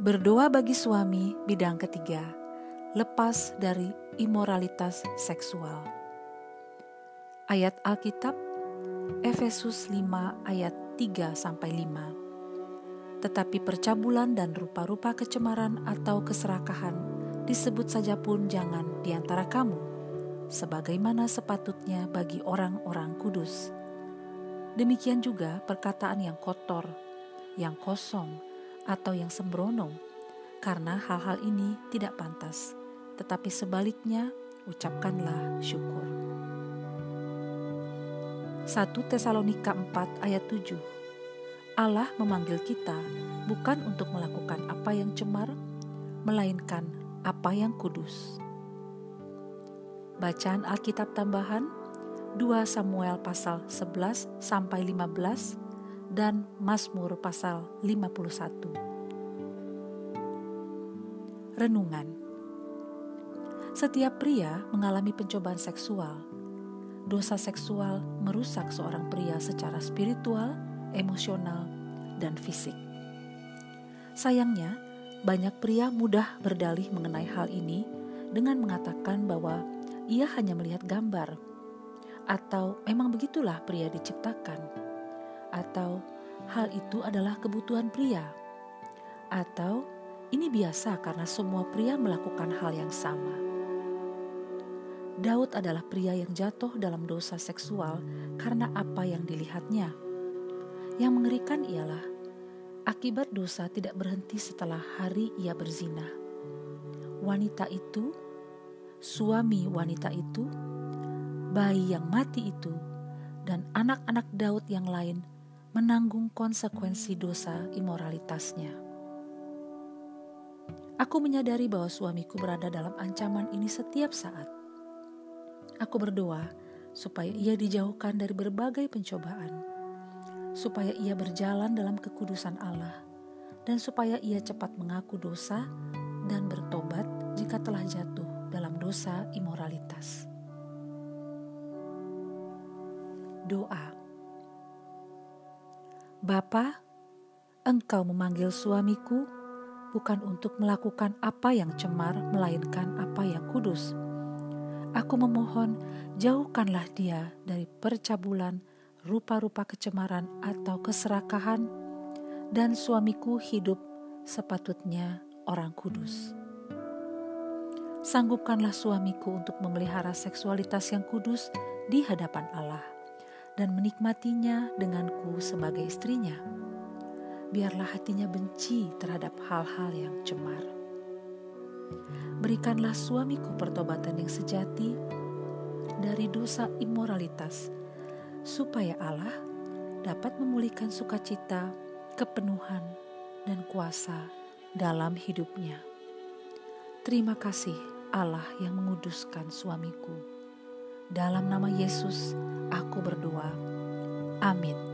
Berdoa bagi suami bidang ketiga, lepas dari imoralitas seksual. Ayat Alkitab Efesus 5 ayat 3 sampai 5. Tetapi percabulan dan rupa-rupa kecemaran atau keserakahan disebut saja pun jangan di antara kamu, sebagaimana sepatutnya bagi orang-orang kudus. Demikian juga perkataan yang kotor, yang kosong, atau yang sembrono, karena hal-hal ini tidak pantas, tetapi sebaliknya ucapkanlah syukur. 1 Tesalonika 4 ayat 7 Allah memanggil kita bukan untuk melakukan apa yang cemar, melainkan apa yang kudus. Bacaan Alkitab tambahan 2 Samuel pasal 11 sampai 15 dan Mazmur pasal 51. Renungan Setiap pria mengalami pencobaan seksual. Dosa seksual merusak seorang pria secara spiritual, emosional, dan fisik. Sayangnya, banyak pria mudah berdalih mengenai hal ini dengan mengatakan bahwa ia hanya melihat gambar, atau memang begitulah pria diciptakan atau hal itu adalah kebutuhan pria, atau ini biasa karena semua pria melakukan hal yang sama. Daud adalah pria yang jatuh dalam dosa seksual karena apa yang dilihatnya. Yang mengerikan ialah akibat dosa tidak berhenti setelah hari ia berzina. Wanita itu, suami wanita itu, bayi yang mati itu, dan anak-anak Daud yang lain menanggung konsekuensi dosa imoralitasnya. Aku menyadari bahwa suamiku berada dalam ancaman ini setiap saat. Aku berdoa supaya ia dijauhkan dari berbagai pencobaan, supaya ia berjalan dalam kekudusan Allah, dan supaya ia cepat mengaku dosa dan bertobat jika telah jatuh dalam dosa imoralitas. Doa Bapa, engkau memanggil suamiku bukan untuk melakukan apa yang cemar, melainkan apa yang kudus. Aku memohon, jauhkanlah dia dari percabulan, rupa-rupa kecemaran atau keserakahan, dan suamiku hidup sepatutnya orang kudus. Sanggupkanlah suamiku untuk memelihara seksualitas yang kudus di hadapan Allah dan menikmatinya denganku sebagai istrinya. Biarlah hatinya benci terhadap hal-hal yang cemar. Berikanlah suamiku pertobatan yang sejati dari dosa imoralitas, supaya Allah dapat memulihkan sukacita, kepenuhan, dan kuasa dalam hidupnya. Terima kasih Allah yang menguduskan suamiku. Dalam nama Yesus, aku berdoa. Amin.